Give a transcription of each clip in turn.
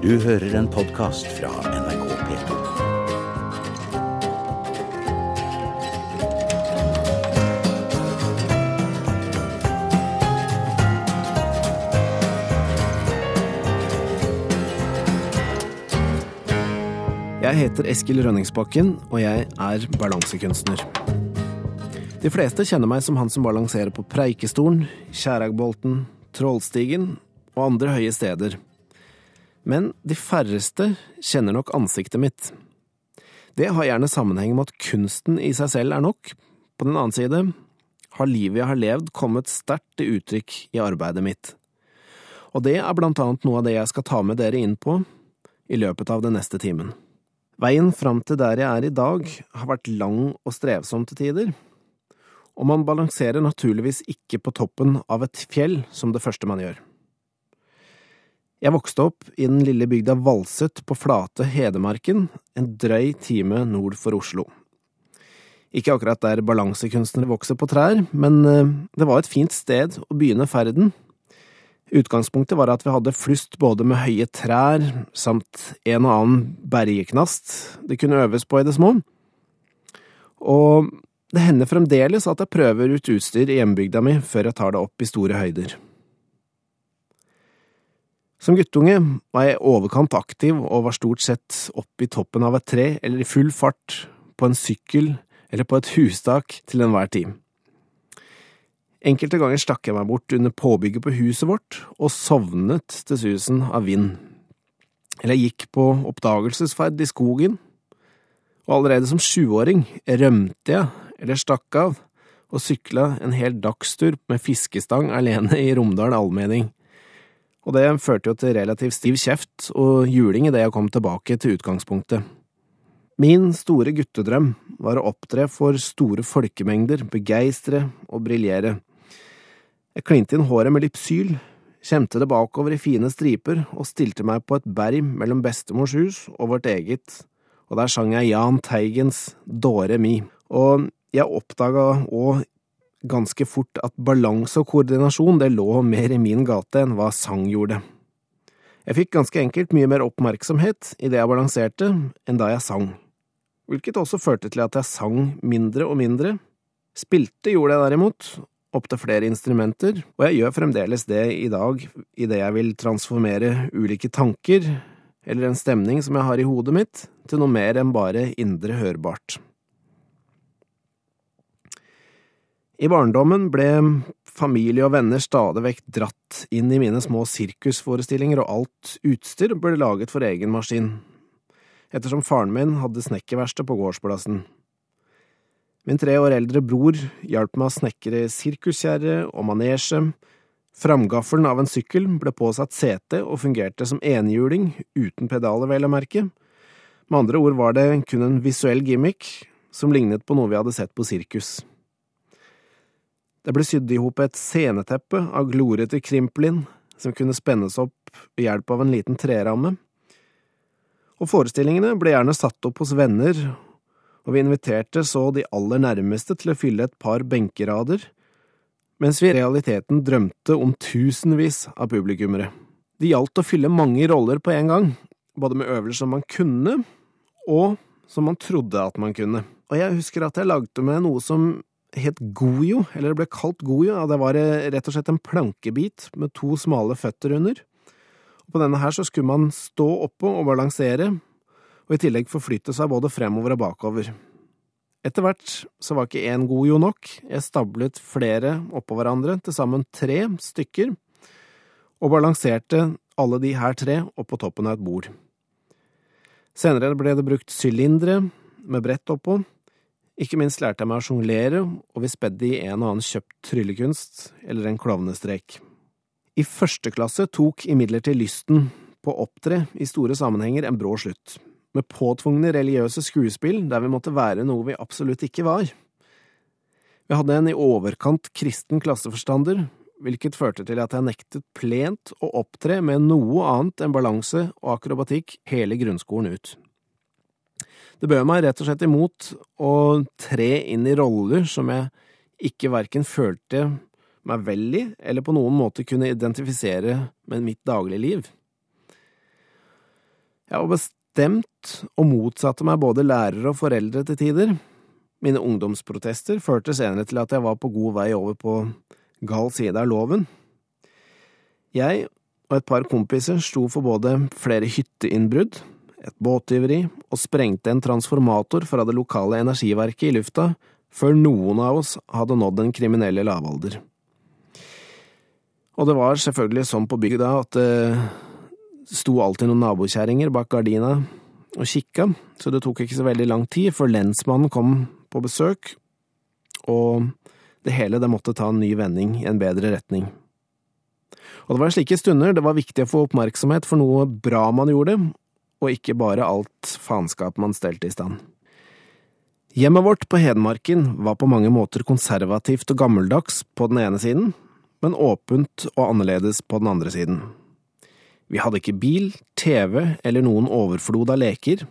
Du hører en podkast fra NRK P2. Jeg heter Eskil Rønningsbakken, og jeg er balansekunstner. De fleste kjenner meg som han som balanserer på Preikestolen, Skjæragbolten, Trollstigen og andre høye steder. Men de færreste kjenner nok ansiktet mitt. Det har gjerne sammenheng med at kunsten i seg selv er nok. På den annen side har livet jeg har levd kommet sterkt til uttrykk i arbeidet mitt. Og det er blant annet noe av det jeg skal ta med dere inn på i løpet av den neste timen. Veien fram til der jeg er i dag, har vært lang og strevsom til tider, og man balanserer naturligvis ikke på toppen av et fjell som det første man gjør. Jeg vokste opp i den lille bygda Valset på flate Hedmarken, en drøy time nord for Oslo. Ikke akkurat der balansekunstnere vokser på trær, men eh, det var et fint sted å begynne ferden. Utgangspunktet var at vi hadde flust både med høye trær samt en og annen bergeknast det kunne øves på i det små. Og det hender fremdeles at jeg prøver ut utstyr i hjembygda mi før jeg tar det opp i store høyder. Som guttunge var jeg overkant aktiv og var stort sett oppe i toppen av et tre eller i full fart, på en sykkel eller på et hustak til enhver tid. Enkelte ganger stakk jeg meg bort under påbygget på huset vårt og sovnet til susen av vind. Eller jeg gikk på oppdagelsesferd i skogen, og allerede som sjuåring rømte jeg eller stakk av og sykla en hel dagstur med fiskestang alene i Romdal allmenning og det førte jo til relativt stiv kjeft og juling idet jeg kom tilbake til utgangspunktet. Min store guttedrøm var å opptre for store folkemengder, begeistre og briljere. Jeg klinte inn håret med Lipsyl, kjemte det bakover i fine striper og stilte meg på et berg mellom bestemors hus og vårt eget, og der sang jeg Jahn Teigens Dåre mi, og jeg oppdaga òg ganske fort at balanse og koordinasjon det lå mer i min gate enn hva sang gjorde. Jeg fikk ganske enkelt mye mer oppmerksomhet i det jeg balanserte, enn da jeg sang, hvilket også førte til at jeg sang mindre og mindre. Spilte gjorde jeg derimot, opptil flere instrumenter, og jeg gjør fremdeles det i dag idet jeg vil transformere ulike tanker eller en stemning som jeg har i hodet mitt, til noe mer enn bare indre hørbart. I barndommen ble familie og venner stadig vekk dratt inn i mine små sirkusforestillinger, og alt utstyr ble laget for egen maskin, ettersom faren min hadde snekkerverksted på gårdsplassen. Min tre år eldre bror hjalp meg å snekre sirkuskjerre og manesje, framgaffelen av en sykkel ble påsatt sete og fungerte som enhjuling, uten pedaler, vel å merke. Med andre ord var det kun en visuell gimmick som lignet på noe vi hadde sett på sirkus. Det ble sydd i hop et sceneteppe av glorete krimplin som kunne spennes opp ved hjelp av en liten treramme. Og forestillingene ble gjerne satt opp hos venner, og vi inviterte så de aller nærmeste til å fylle et par benkerader, mens vi i realiteten drømte om tusenvis av publikummere. Det gjaldt å fylle mange roller på en gang, både med øvelser man kunne, og som man trodde at man kunne. Og jeg husker at jeg lagde med noe som het gojo, eller det ble kalt gojo, ja, det var eh, rett og slett en plankebit med to smale føtter under. Og på denne her så skulle man stå oppå og balansere, og i tillegg forflytte seg både fremover og bakover. Etter hvert så var ikke én gojo nok, jeg stablet flere oppå hverandre, til sammen tre stykker, og balanserte alle de her tre oppå toppen av et bord. Senere ble det brukt sylindere med brett oppå, ikke minst lærte jeg meg å sjonglere, og vi spedde i en og annen kjøpt tryllekunst eller en klovnestrek. I første klasse tok imidlertid lysten på å opptre i store sammenhenger en brå slutt, med påtvungne religiøse skuespill der vi måtte være noe vi absolutt ikke var. Vi hadde en i overkant kristen klasseforstander, hvilket førte til at jeg nektet plent å opptre med noe annet enn balanse og akrobatikk hele grunnskolen ut. Det bød meg rett og slett imot å tre inn i roller som jeg ikke verken følte meg vel i, eller på noen måte kunne identifisere med mitt daglige liv. Jeg var bestemt og motsatte meg både lærere og foreldre til tider. Mine ungdomsprotester førte senere til at jeg var på god vei over på gal side av loven. Jeg og et par kompiser sto for både flere hytteinnbrudd, et båttyveri og sprengte en transformator fra det lokale energiverket i lufta før noen av oss hadde nådd den kriminelle lavalder. Og det var selvfølgelig sånn på bygda at det sto alltid noen nabokjerringer bak gardina og kikka, så det tok ikke så veldig lang tid før lensmannen kom på besøk, og det hele det måtte ta en ny vending i en bedre retning. Og det var slike stunder det var viktig å få oppmerksomhet for noe bra man gjorde, og ikke bare alt faenskap man stelte i stand. Hjemmet vårt på Hedmarken var på mange måter konservativt og gammeldags på den ene siden, men åpent og annerledes på den andre siden. Vi hadde ikke bil, TV eller noen overflod av leker.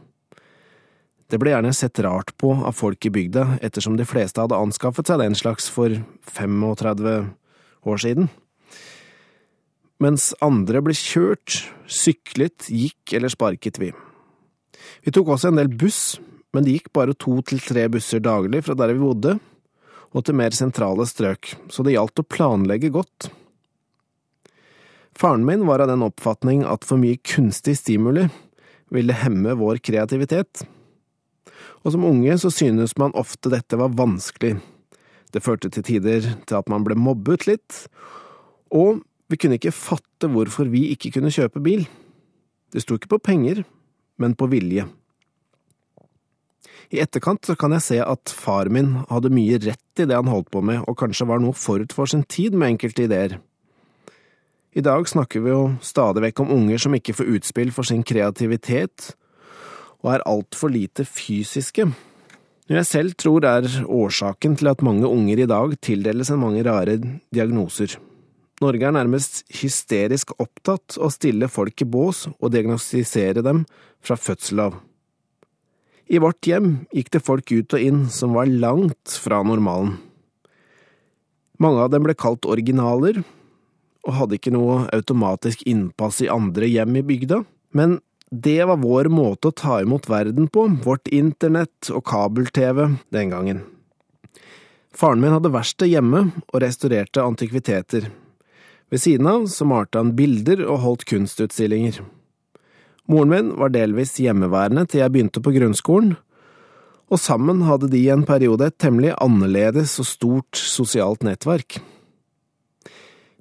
Det ble gjerne sett rart på av folk i bygda, ettersom de fleste hadde anskaffet seg den slags for 35 år siden. Mens andre ble kjørt, syklet, gikk eller sparket vi. Vi tok også en del buss, men det gikk bare to til tre busser daglig fra der vi bodde, og til mer sentrale strøk, så det gjaldt å planlegge godt. Faren min var av den oppfatning at for mye kunstig stimuli ville hemme vår kreativitet, og som unge så synes man ofte dette var vanskelig. Det førte til tider til at man ble mobbet litt, og vi kunne ikke fatte hvorfor vi ikke kunne kjøpe bil. Det sto ikke på penger, men på vilje. I etterkant kan jeg se at far min hadde mye rett i det han holdt på med, og kanskje var noe forut for sin tid med enkelte ideer. I dag snakker vi jo stadig vekk om unger som ikke får utspill for sin kreativitet, og er altfor lite fysiske, noe jeg selv tror er årsaken til at mange unger i dag tildeles en mange rare diagnoser. Norge er nærmest hysterisk opptatt av å stille folk i bås og diagnostisere dem fra fødsel av. I vårt hjem gikk det folk ut og inn som var langt fra normalen. Mange av dem ble kalt originaler, og hadde ikke noe automatisk innpass i andre hjem i bygda, men det var vår måte å ta imot verden på, vårt internett og kabel-TV den gangen. Faren min hadde verksted hjemme og restaurerte antikviteter. Ved siden av så malte han bilder og holdt kunstutstillinger. Moren min var delvis hjemmeværende til jeg begynte på grunnskolen, og sammen hadde de i en periode et temmelig annerledes og stort sosialt nettverk.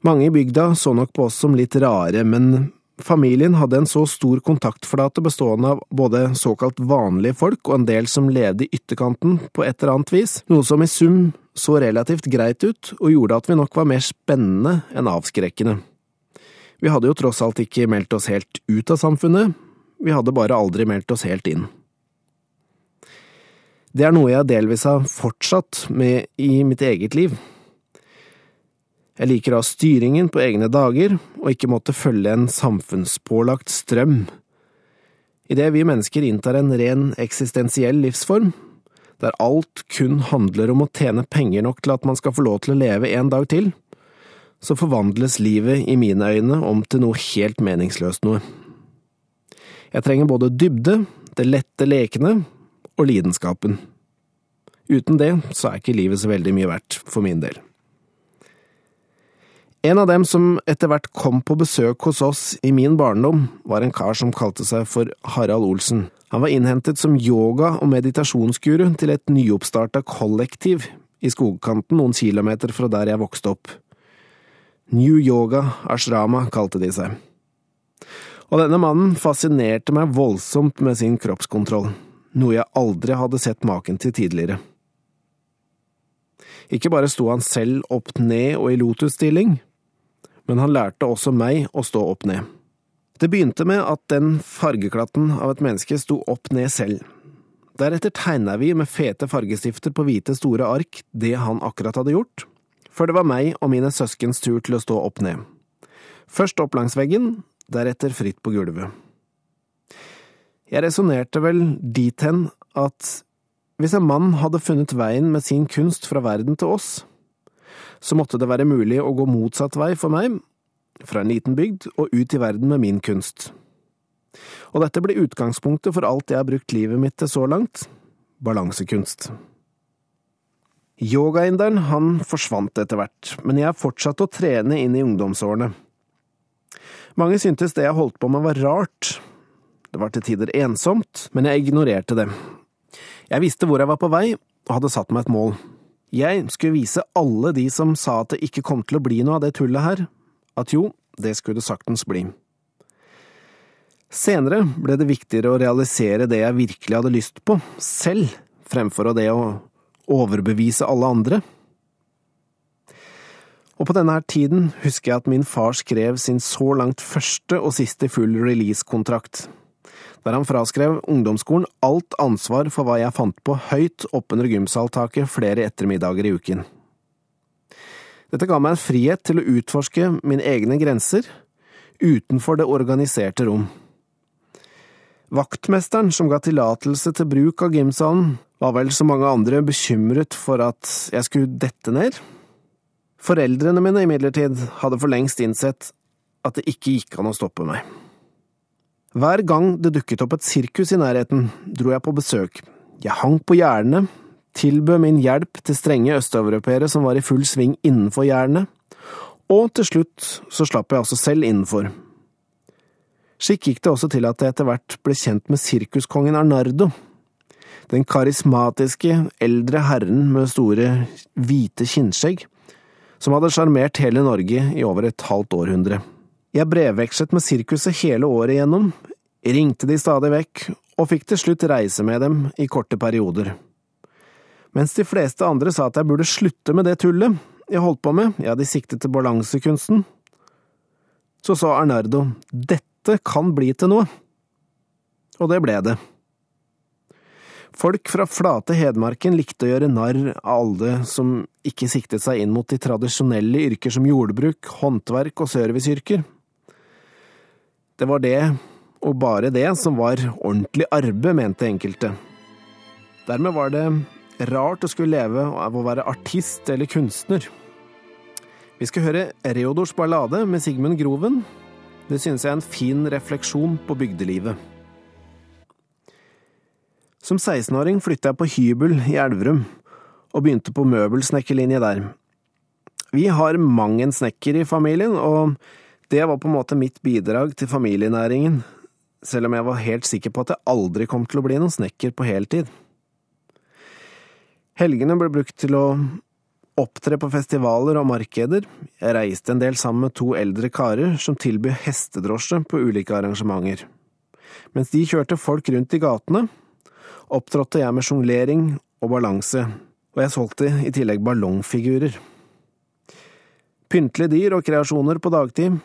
Mange i bygda så nok på oss som litt rare, men familien hadde en så stor kontaktflate bestående av både såkalt vanlige folk og en del som levde i ytterkanten på et eller annet vis, noe som i sum så relativt greit ut og gjorde at vi nok var mer spennende enn avskrekkende. Vi hadde jo tross alt ikke meldt oss helt ut av samfunnet, vi hadde bare aldri meldt oss helt inn. Det er noe jeg delvis har fortsatt med i mitt eget liv. Jeg liker å ha styringen på egne dager, og ikke måtte følge en samfunnspålagt strøm. Idet vi mennesker inntar en ren eksistensiell livsform, der alt kun handler om å tjene penger nok til at man skal få lov til å leve en dag til, så forvandles livet i mine øyne om til noe helt meningsløst noe. Jeg trenger både dybde, det lette lekene og lidenskapen. Uten det så er ikke livet så veldig mye verdt, for min del. En av dem som etter hvert kom på besøk hos oss i min barndom, var en kar som kalte seg for Harald Olsen. Han var innhentet som yoga- og meditasjonsguru til et nyoppstarta kollektiv i skogkanten noen kilometer fra der jeg vokste opp. New Yoga Ashrama kalte de seg. Og denne mannen fascinerte meg voldsomt med sin kroppskontroll, noe jeg aldri hadde sett maken til tidligere. Ikke bare sto han selv opp ned og i lotusstilling, men han lærte også meg å stå opp ned. Det begynte med at den fargeklatten av et menneske sto opp ned selv. Deretter tegna vi med fete fargestifter på hvite, store ark det han akkurat hadde gjort, før det var meg og mine søskens tur til å stå opp ned. Først opp langs veggen, deretter fritt på gulvet. Jeg resonnerte vel dit hen at hvis en mann hadde funnet veien med sin kunst fra verden til oss, så måtte det være mulig å gå motsatt vei for meg, fra en liten bygd og ut i verden med min kunst. Og dette ble utgangspunktet for alt jeg har brukt livet mitt til så langt – balansekunst. Yogainderen han forsvant etter hvert, men jeg fortsatte å trene inn i ungdomsårene. Mange syntes det jeg holdt på med var rart. Det var til tider ensomt, men jeg ignorerte det. Jeg visste hvor jeg var på vei, og hadde satt meg et mål. Jeg skulle vise alle de som sa at det ikke kom til å bli noe av det tullet her, at jo, det skulle det saktens bli. Senere ble det viktigere å realisere det jeg virkelig hadde lyst på, selv, fremfor det å overbevise alle andre. Og på denne her tiden husker jeg at min far skrev sin så langt første og siste full release-kontrakt, der han fraskrev ungdomsskolen alt ansvar for hva jeg fant på høyt oppunder gymsaltaket flere ettermiddager i uken. Dette ga meg en frihet til å utforske mine egne grenser utenfor det organiserte rom. Vaktmesteren som ga tillatelse til bruk av gymsalen, var vel som mange andre bekymret for at jeg skulle dette ned. Foreldrene mine imidlertid hadde for lengst innsett at det ikke gikk an å stoppe meg. Hver gang det dukket opp et sirkus i nærheten, dro jeg på besøk. Jeg hang på gjerdene, tilbød min hjelp til strenge østeuropeere som var i full sving innenfor gjerdene, og til slutt så slapp jeg også selv innenfor. Slik gikk det også til at jeg etter hvert ble kjent med sirkuskongen Arnardo, den karismatiske, eldre herren med store, hvite kinnskjegg, som hadde sjarmert hele Norge i over et halvt århundre. Jeg brevvekslet med sirkuset hele året igjennom, ringte de stadig vekk, og fikk til slutt reise med dem i korte perioder. Mens de fleste andre sa at jeg burde slutte med det tullet jeg holdt på med, ja, de siktet til balansekunsten, så sa Arnardo, dette kan bli til noe. Og det ble det. Folk fra flate Hedmarken likte å gjøre narr av alle som ikke siktet seg inn mot de tradisjonelle yrker som jordbruk, håndverk og serviceyrker. Det var det, og bare det, som var ordentlig arbeid, mente enkelte. Dermed var det rart å skulle leve av å være artist eller kunstner. Vi skal høre Reodors ballade med Sigmund Groven, det synes jeg er en fin refleksjon på bygdelivet. Som 16-åring flytta jeg på hybel i Elverum, og begynte på møbelsnekkerlinje der. Vi har mang en snekker i familien, og det var på en måte mitt bidrag til familienæringen, selv om jeg var helt sikker på at jeg aldri kom til å bli noen snekker på heltid. Helgene ble brukt til å opptre på festivaler og markeder, jeg reiste en del sammen med to eldre karer som tilbyr hestedrosje på ulike arrangementer. Mens de kjørte folk rundt i gatene, opptrådte jeg med sjonglering og balanse, og jeg solgte i tillegg ballongfigurer. Pyntelige dyr og kreasjoner på dagtid,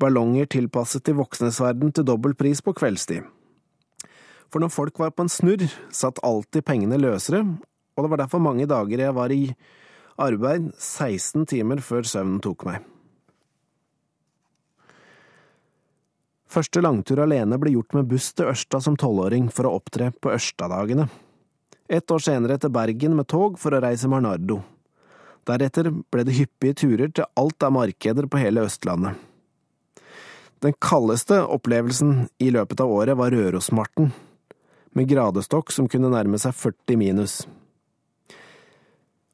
ballonger tilpasset til voksnes verden til dobbel pris på kveldstid. For når folk var på en snurr, satt alltid pengene løsere, og det var derfor mange dager jeg var i Arbeid 16 timer før søvnen tok meg. Første langtur alene ble gjort med buss til Ørsta som tolvåring for å opptre på Ørstadagene. Ett år senere til Bergen med tog for å reise med Arnardo. Deretter ble det hyppige turer til alt av markeder på hele Østlandet. Den kaldeste opplevelsen i løpet av året var Rørosmarten, med gradestokk som kunne nærme seg 40 minus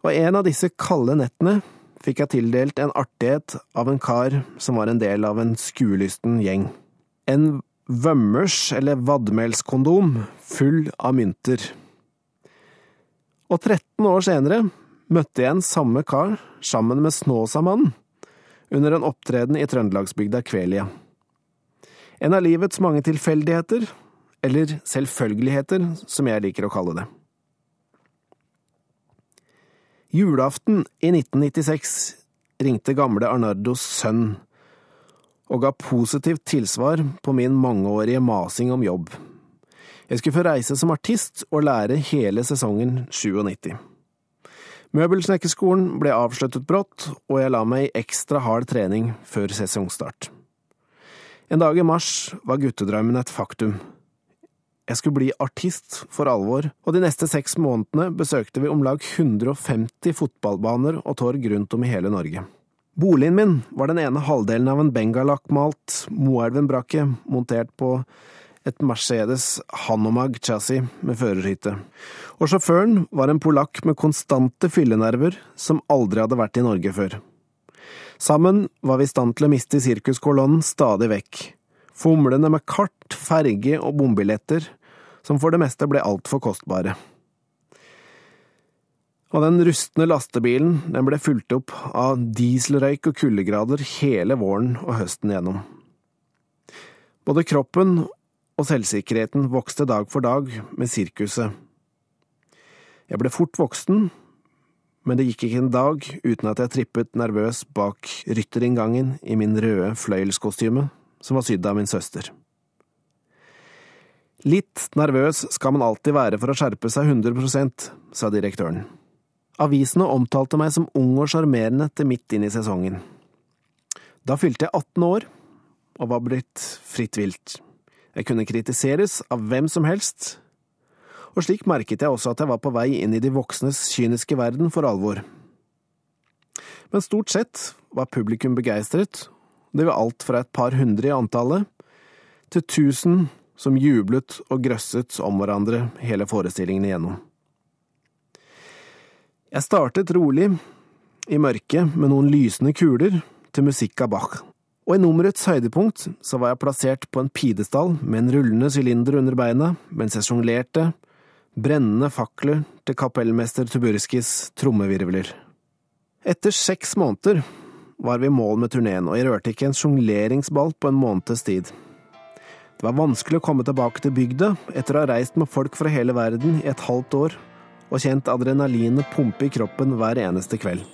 og en av disse kalde nettene fikk jeg tildelt en artighet av en kar som var en del av en skuelysten gjeng. En vømmers- eller vadmelskondom full av mynter. Og 13 år senere møtte jeg en samme kar sammen med Snåsamannen under en opptreden i trøndelagsbygda Kvelia. En av livets mange tilfeldigheter, eller selvfølgeligheter, som jeg liker å kalle det. Julaften i 1996 ringte gamle Arnardos sønn og ga positivt tilsvar på min mangeårige masing om jobb. Jeg skulle få reise som artist og lære hele sesongen 97. Møbelsnekkerskolen ble avsluttet brått, og jeg la meg i ekstra hard trening før sesongstart. En dag i mars var guttedrømmen et faktum. Jeg skulle bli artist for alvor, og de neste seks månedene besøkte vi om lag 150 fotballbaner og torg rundt om i hele Norge. Boligen min var den ene halvdelen av en bengalakkmalt Moelven-brakke montert på et Mercedes Hanomag chassis med førerhytte, og sjåføren var en polakk med konstante fyllenerver som aldri hadde vært i Norge før. Sammen var vi i stand til å miste sirkuskolonnen stadig vekk, fomlende med kart, ferge og bombilletter, som for det meste ble altfor kostbare. Og den rustne lastebilen den ble fulgt opp av dieselrøyk og kuldegrader hele våren og høsten gjennom. Både kroppen og selvsikkerheten vokste dag for dag med sirkuset. Jeg ble fort voksen, men det gikk ikke en dag uten at jeg trippet nervøs bak rytterinngangen i min røde fløyelskostyme, som var sydd av min søster. Litt nervøs skal man alltid være for å skjerpe seg 100% sa direktøren. Avisene omtalte meg som ung og sjarmerende til midt inn i sesongen. Da fylte jeg 18 år og var blitt fritt vilt. Jeg kunne kritiseres av hvem som helst, og slik merket jeg også at jeg var på vei inn i de voksnes kyniske verden for alvor. Men stort sett var publikum begeistret, det var alt fra et par hundre i antallet til tusen som jublet og grøsset om hverandre hele forestillingen igjennom. Jeg startet rolig, i mørket, med noen lysende kuler, til musikk av Bach og i nummerets høydepunkt så var jeg plassert på en pidestall med en rullende sylinder under beina mens jeg sjonglerte brennende fakler til kapellmester Tuburskis trommevirvler. Etter seks måneder var vi i mål med turneen, og jeg rørte ikke en sjongleringsball på en måneds tid. Det var vanskelig å komme tilbake til bygda etter å ha reist med folk fra hele verden i et halvt år og kjent adrenalinet pumpe i kroppen hver eneste kveld.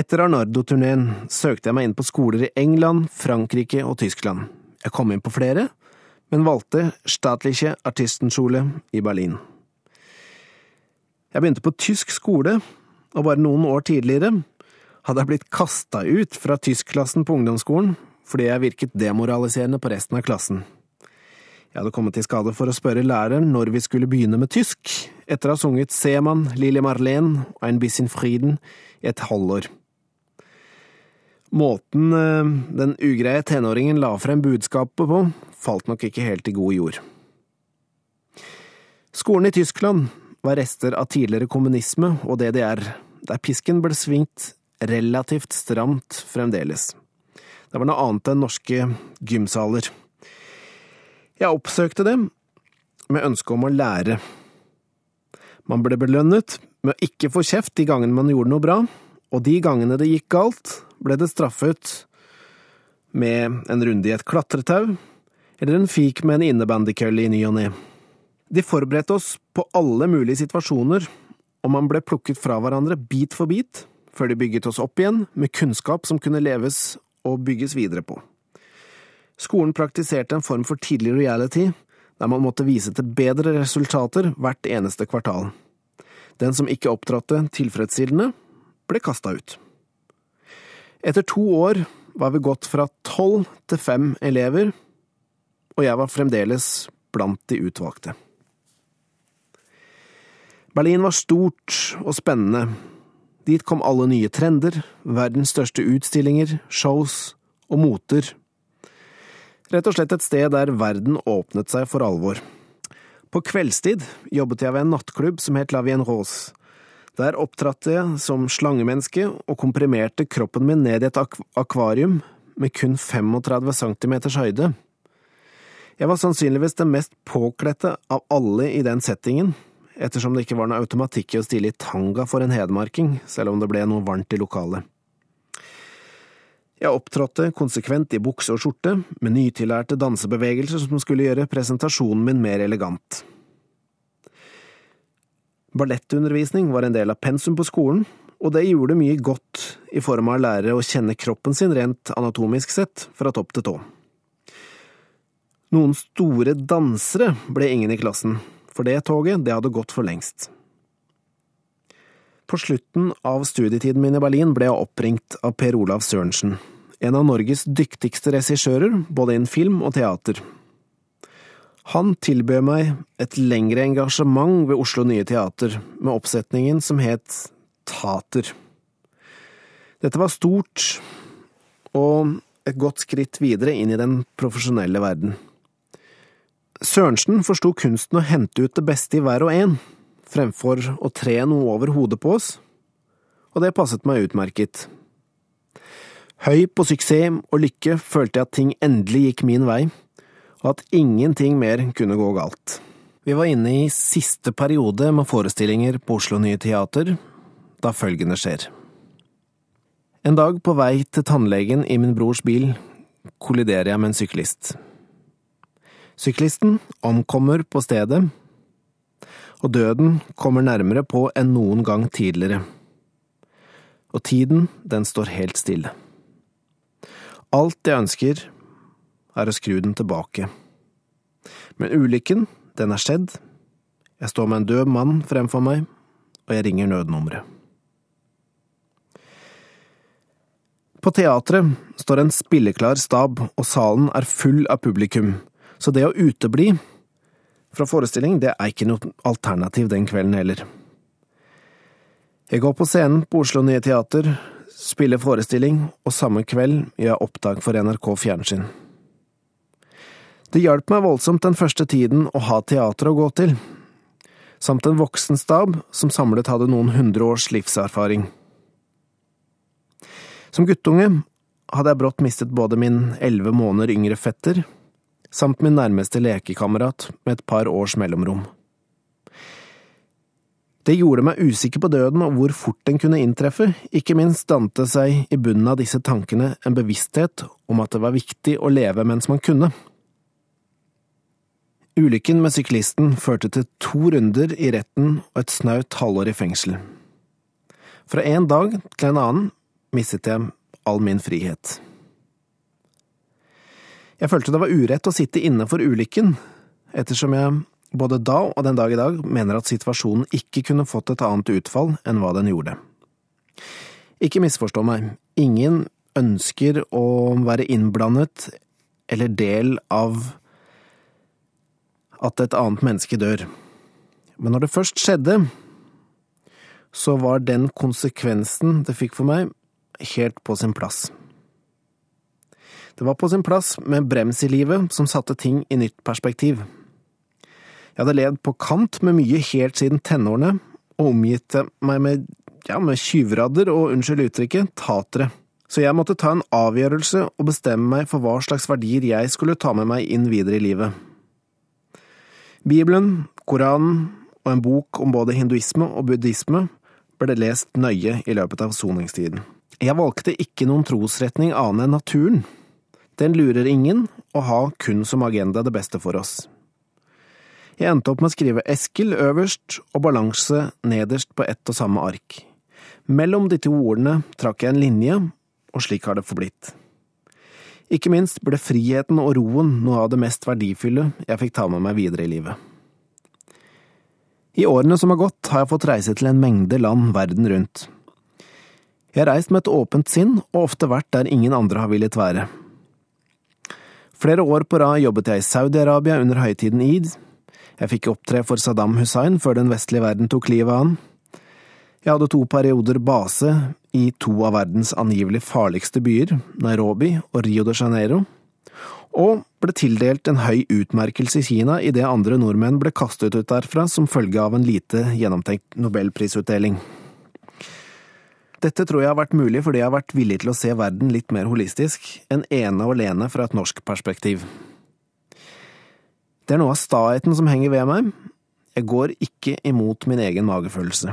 Etter Arnardo-turneen søkte jeg meg inn på skoler i England, Frankrike og Tyskland. Jeg kom inn på flere, men valgte Staatliche Artistenschule i Berlin. Jeg begynte på tysk skole, og bare noen år tidligere hadde jeg blitt kasta ut fra tyskklassen på ungdomsskolen fordi jeg virket demoraliserende på resten av klassen. Jeg hadde kommet i skade for å spørre læreren når vi skulle begynne med tysk, etter å ha sunget Seemann, Lille Marlene og Ein bisschen Frieden i et halvår. Måten eh, den ugreie tenåringen la frem budskapet på, falt nok ikke helt i god jord. Skolen i Tyskland var rester av tidligere kommunisme og DDR, der pisken ble svingt relativt stramt fremdeles. Det var noe annet enn norske gymsaler. Jeg oppsøkte dem med ønske om å lære. Man ble belønnet med å ikke få kjeft de gangene man gjorde noe bra, og de gangene det gikk galt, ble det straffet med en runde i et klatretau eller en fik med en innebandykølle i ny og ne. De forberedte oss på alle mulige situasjoner, og man ble plukket fra hverandre bit for bit, før de bygget oss opp igjen med kunnskap som kunne leves og bygges videre på. Skolen praktiserte en form for tidlig reality, der man måtte vise til bedre resultater hvert eneste kvartal. Den som ikke opptrådte tilfredsstillende, ble kasta ut. Etter to år var vi gått fra tolv til fem elever, og jeg var fremdeles blant de utvalgte. Berlin var stort og spennende. Dit kom alle nye trender, verdens største utstillinger, shows og moter. Rett og slett et sted der verden åpnet seg for alvor. På kveldstid jobbet jeg ved en nattklubb som het La Vienne Rose, der opptrådte jeg som slangemenneske og komprimerte kroppen min ned i et akvarium med kun 35 cm høyde. Jeg var sannsynligvis den mest påkledte av alle i den settingen, ettersom det ikke var noe automatikk i å stille i tanga for en hedmarking, selv om det ble noe varmt i lokalet. Jeg opptrådte konsekvent i bukse og skjorte, med nytillærte dansebevegelser som skulle gjøre presentasjonen min mer elegant. Ballettundervisning var en del av pensum på skolen, og det gjorde mye godt i form av å lære å kjenne kroppen sin rent anatomisk sett, fra topp til tå. Noen store dansere ble ingen i klassen, for det toget, det hadde gått for lengst. På slutten av studietiden min i Berlin ble jeg oppringt av Per Olav Sørensen, en av Norges dyktigste regissører, både innen film og teater, han tilbød meg et lengre engasjement ved Oslo Nye Teater, med oppsetningen som het Tater. Dette var stort, og et godt skritt videre inn i den profesjonelle verden. Sørensen forsto kunsten å hente ut det beste i hver og en, fremfor å tre noe over hodet på oss, og det passet meg utmerket. Høy på suksess og lykke følte jeg at ting endelig gikk min vei, og at ingenting mer kunne gå galt. Vi var inne i siste periode med forestillinger på Oslo Nye Teater da følgende skjer. En dag på vei til tannlegen i min brors bil kolliderer jeg med en syklist. Syklisten omkommer på stedet, og døden kommer nærmere på enn noen gang tidligere. Og tiden, den står helt stille. Alt jeg ønsker, er å skru den tilbake. Men ulykken, den er skjedd. Jeg står med en død mann fremfor meg, og jeg ringer nødnummeret. På teatret står en spilleklar stab, og salen er full av publikum, så det å utebli fra forestilling, det er ikke noe alternativ den kvelden heller. Jeg går på scenen på Oslo Nye Teater, spiller forestilling, og samme kveld gjør jeg opptak for NRK Fjernsyn. Det hjalp meg voldsomt den første tiden å ha teater å gå til, samt en voksen stab som samlet hadde noen hundre års livserfaring. Som guttunge hadde jeg brått mistet både min elleve måneder yngre fetter samt min nærmeste lekekamerat med et par års mellomrom. Det gjorde meg usikker på døden og hvor fort den kunne inntreffe, ikke minst dannet seg i bunnen av disse tankene en bevissthet om at det var viktig å leve mens man kunne. Ulykken med syklisten førte til to runder i retten og et snaut halvår i fengsel. Fra en dag til en annen mistet jeg all min frihet. Jeg følte det var urett å sitte inne for ulykken, ettersom jeg både da og den dag i dag mener at situasjonen ikke kunne fått et annet utfall enn hva den gjorde. Ikke misforstå meg, ingen ønsker å være innblandet eller del av at et annet menneske dør. Men når det først skjedde, så var den konsekvensen det fikk for meg, helt på sin plass. Det var på sin plass med brems i livet som satte ting i nytt perspektiv. Jeg hadde levd på kant med mye helt siden tenårene, og omgitt meg med, ja, med tjuvradder og, unnskyld uttrykket, tatere. Så jeg måtte ta en avgjørelse og bestemme meg for hva slags verdier jeg skulle ta med meg inn videre i livet. Bibelen, Koranen og en bok om både hinduisme og buddhisme ble lest nøye i løpet av soningstiden. Jeg valgte ikke noen trosretning annet enn naturen. Den lurer ingen, og har kun som agenda det beste for oss. Jeg endte opp med å skrive Eskil øverst og balanse nederst på ett og samme ark. Mellom de to ordene trakk jeg en linje, og slik har det forblitt. Ikke minst ble friheten og roen noe av det mest verdifulle jeg fikk ta med meg videre i livet. I årene som har gått, har jeg fått reise til en mengde land verden rundt. Jeg har reist med et åpent sinn, og ofte vært der ingen andre har villet være. Flere år på rad jobbet jeg i Saudi-Arabia under høytiden id, jeg fikk opptre for Saddam Hussein før den vestlige verden tok livet av han. Jeg hadde to perioder base i to av verdens angivelig farligste byer, Nairobi og Rio de Janeiro, og ble tildelt en høy utmerkelse i Kina idet andre nordmenn ble kastet ut derfra som følge av en lite gjennomtenkt nobelprisutdeling. Dette tror jeg har vært mulig fordi jeg har vært villig til å se verden litt mer holistisk enn ene og alene fra et norsk perspektiv. Det er noe av staheten som henger ved meg. Jeg går ikke imot min egen magefølelse.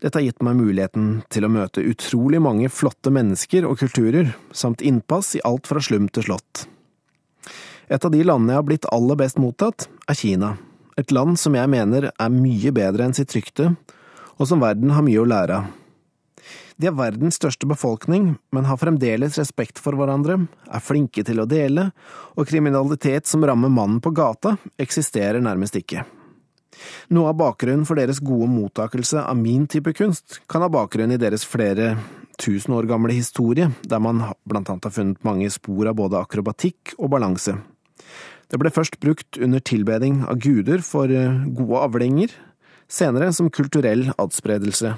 Dette har gitt meg muligheten til å møte utrolig mange flotte mennesker og kulturer, samt innpass i alt fra slum til slott. Et av de landene jeg har blitt aller best mottatt, er Kina, et land som jeg mener er mye bedre enn sitt rykte, og som verden har mye å lære av. De er verdens største befolkning, men har fremdeles respekt for hverandre, er flinke til å dele, og kriminalitet som rammer mannen på gata, eksisterer nærmest ikke. Noe av bakgrunnen for deres gode mottakelse av min type kunst kan ha bakgrunn i deres flere tusen år gamle historie, der man blant annet har funnet mange spor av både akrobatikk og balanse. Det ble først brukt under tilbeding av guder for eh, gode avlinger, senere som kulturell adspredelse.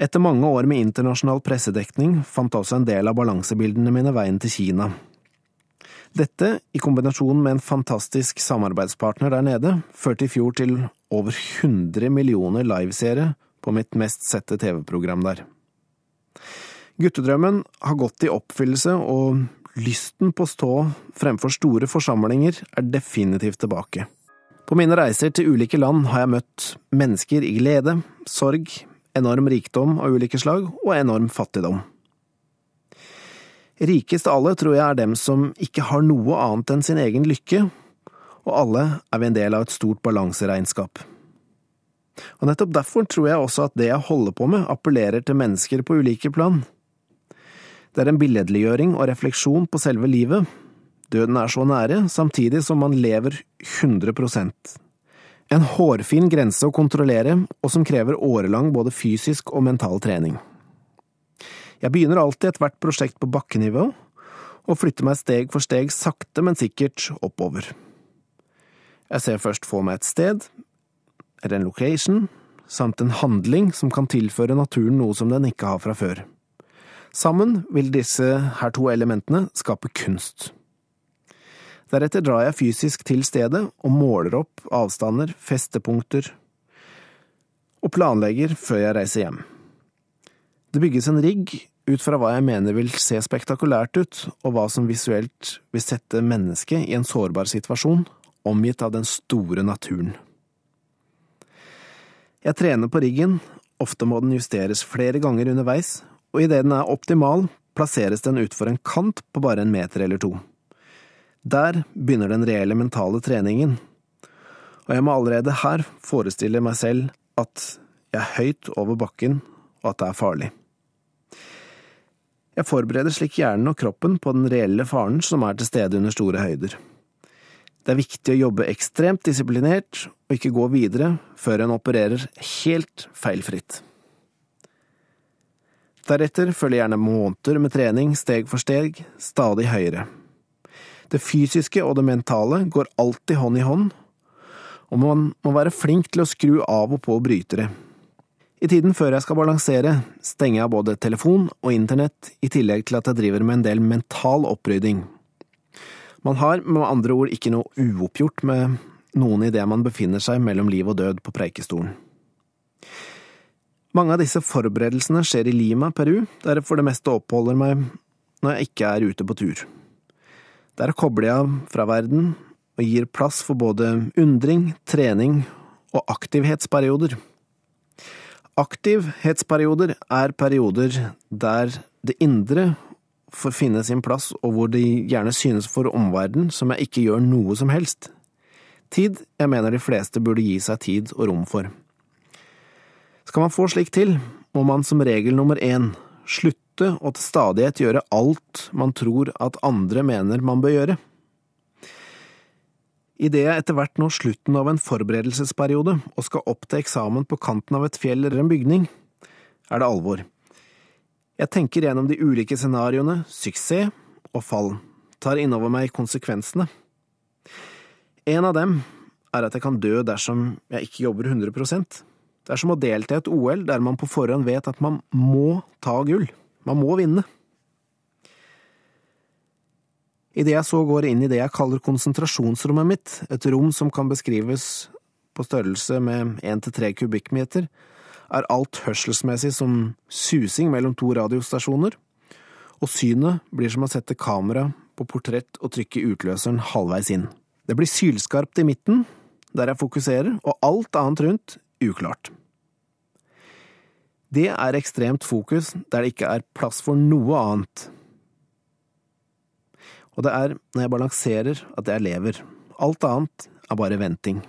Etter mange år med internasjonal pressedekning fant også en del av balansebildene mine veien til Kina. Dette, i kombinasjon med en fantastisk samarbeidspartner der nede, førte i fjor til over 100 millioner liveseere på mitt mest sette TV-program der. Guttedrømmen har gått i oppfyllelse, og lysten på å stå fremfor store forsamlinger er definitivt tilbake. På mine reiser til ulike land har jeg møtt mennesker i glede, sorg, enorm rikdom av ulike slag og enorm fattigdom. Rikest av alle tror jeg er dem som ikke har noe annet enn sin egen lykke, og alle er vi en del av et stort balanseregnskap. Og nettopp derfor tror jeg også at det jeg holder på med, appellerer til mennesker på ulike plan. Det er en billedliggjøring og refleksjon på selve livet. Døden er så nære, samtidig som man lever 100% En hårfin grense å kontrollere, og som krever årelang både fysisk og mental trening. Jeg begynner alltid ethvert prosjekt på bakkenivå, og flytter meg steg for steg sakte, men sikkert oppover. Jeg ser først for meg et sted, eller en location, samt en handling som kan tilføre naturen noe som den ikke har fra før. Sammen vil disse her to elementene skape kunst. Deretter drar jeg fysisk til stedet og måler opp avstander, festepunkter, og planlegger før jeg reiser hjem. Det bygges en rigg ut fra hva jeg mener vil se spektakulært ut, og hva som visuelt vil sette mennesket i en sårbar situasjon, omgitt av den store naturen. Jeg trener på riggen, ofte må den justeres flere ganger underveis, og idet den er optimal, plasseres den utfor en kant på bare en meter eller to. Der begynner den reelle mentale treningen, og jeg må allerede her forestille meg selv at jeg er høyt over bakken, og at det er farlig. Jeg forbereder slik hjernen og kroppen på den reelle faren som er til stede under store høyder. Det er viktig å jobbe ekstremt disiplinert og ikke gå videre før en opererer helt feilfritt. Deretter følger gjerne måneder med trening steg for steg, stadig høyere. Det fysiske og det mentale går alltid hånd i hånd, og man må være flink til å skru av og på brytere. I tiden før jeg skal balansere, stenger jeg både telefon og internett, i tillegg til at jeg driver med en del mental opprydding. Man har med andre ord ikke noe uoppgjort med noen idet man befinner seg mellom liv og død på preikestolen. Mange av disse forberedelsene skjer i Lima, Peru, der jeg for det meste oppholder meg når jeg ikke er ute på tur. Der kobler jeg av fra verden og gir plass for både undring, trening og aktivhetsperioder. Aktivhetsperioder er perioder der det indre får finne sin plass, og hvor de gjerne synes for omverdenen som jeg ikke gjør noe som helst. Tid jeg mener de fleste burde gi seg tid og rom for. Skal man få slikt til, må man som regel nummer én slutte å til stadighet gjøre alt man tror at andre mener man bør gjøre. Idet jeg etter hvert når slutten av en forberedelsesperiode og skal opp til eksamen på kanten av et fjell eller en bygning, er det alvor. Jeg tenker gjennom de ulike scenarioene, suksess og fall, tar innover meg konsekvensene. En av dem er at jeg kan dø dersom jeg ikke jobber 100 Det er som å delta i et OL der man på forhånd vet at man må ta gull. Man må vinne. Idet jeg så går inn i det jeg kaller konsentrasjonsrommet mitt, et rom som kan beskrives på størrelse med én til tre kubikkmeter, er alt hørselsmessig som susing mellom to radiostasjoner, og synet blir som å sette kamera på portrett og trykke utløseren halvveis inn. Det blir sylskarpt i midten, der jeg fokuserer, og alt annet rundt uklart. Det er ekstremt fokus der det ikke er plass for noe annet og det er når jeg balanserer at jeg lever. Alt annet er bare venting.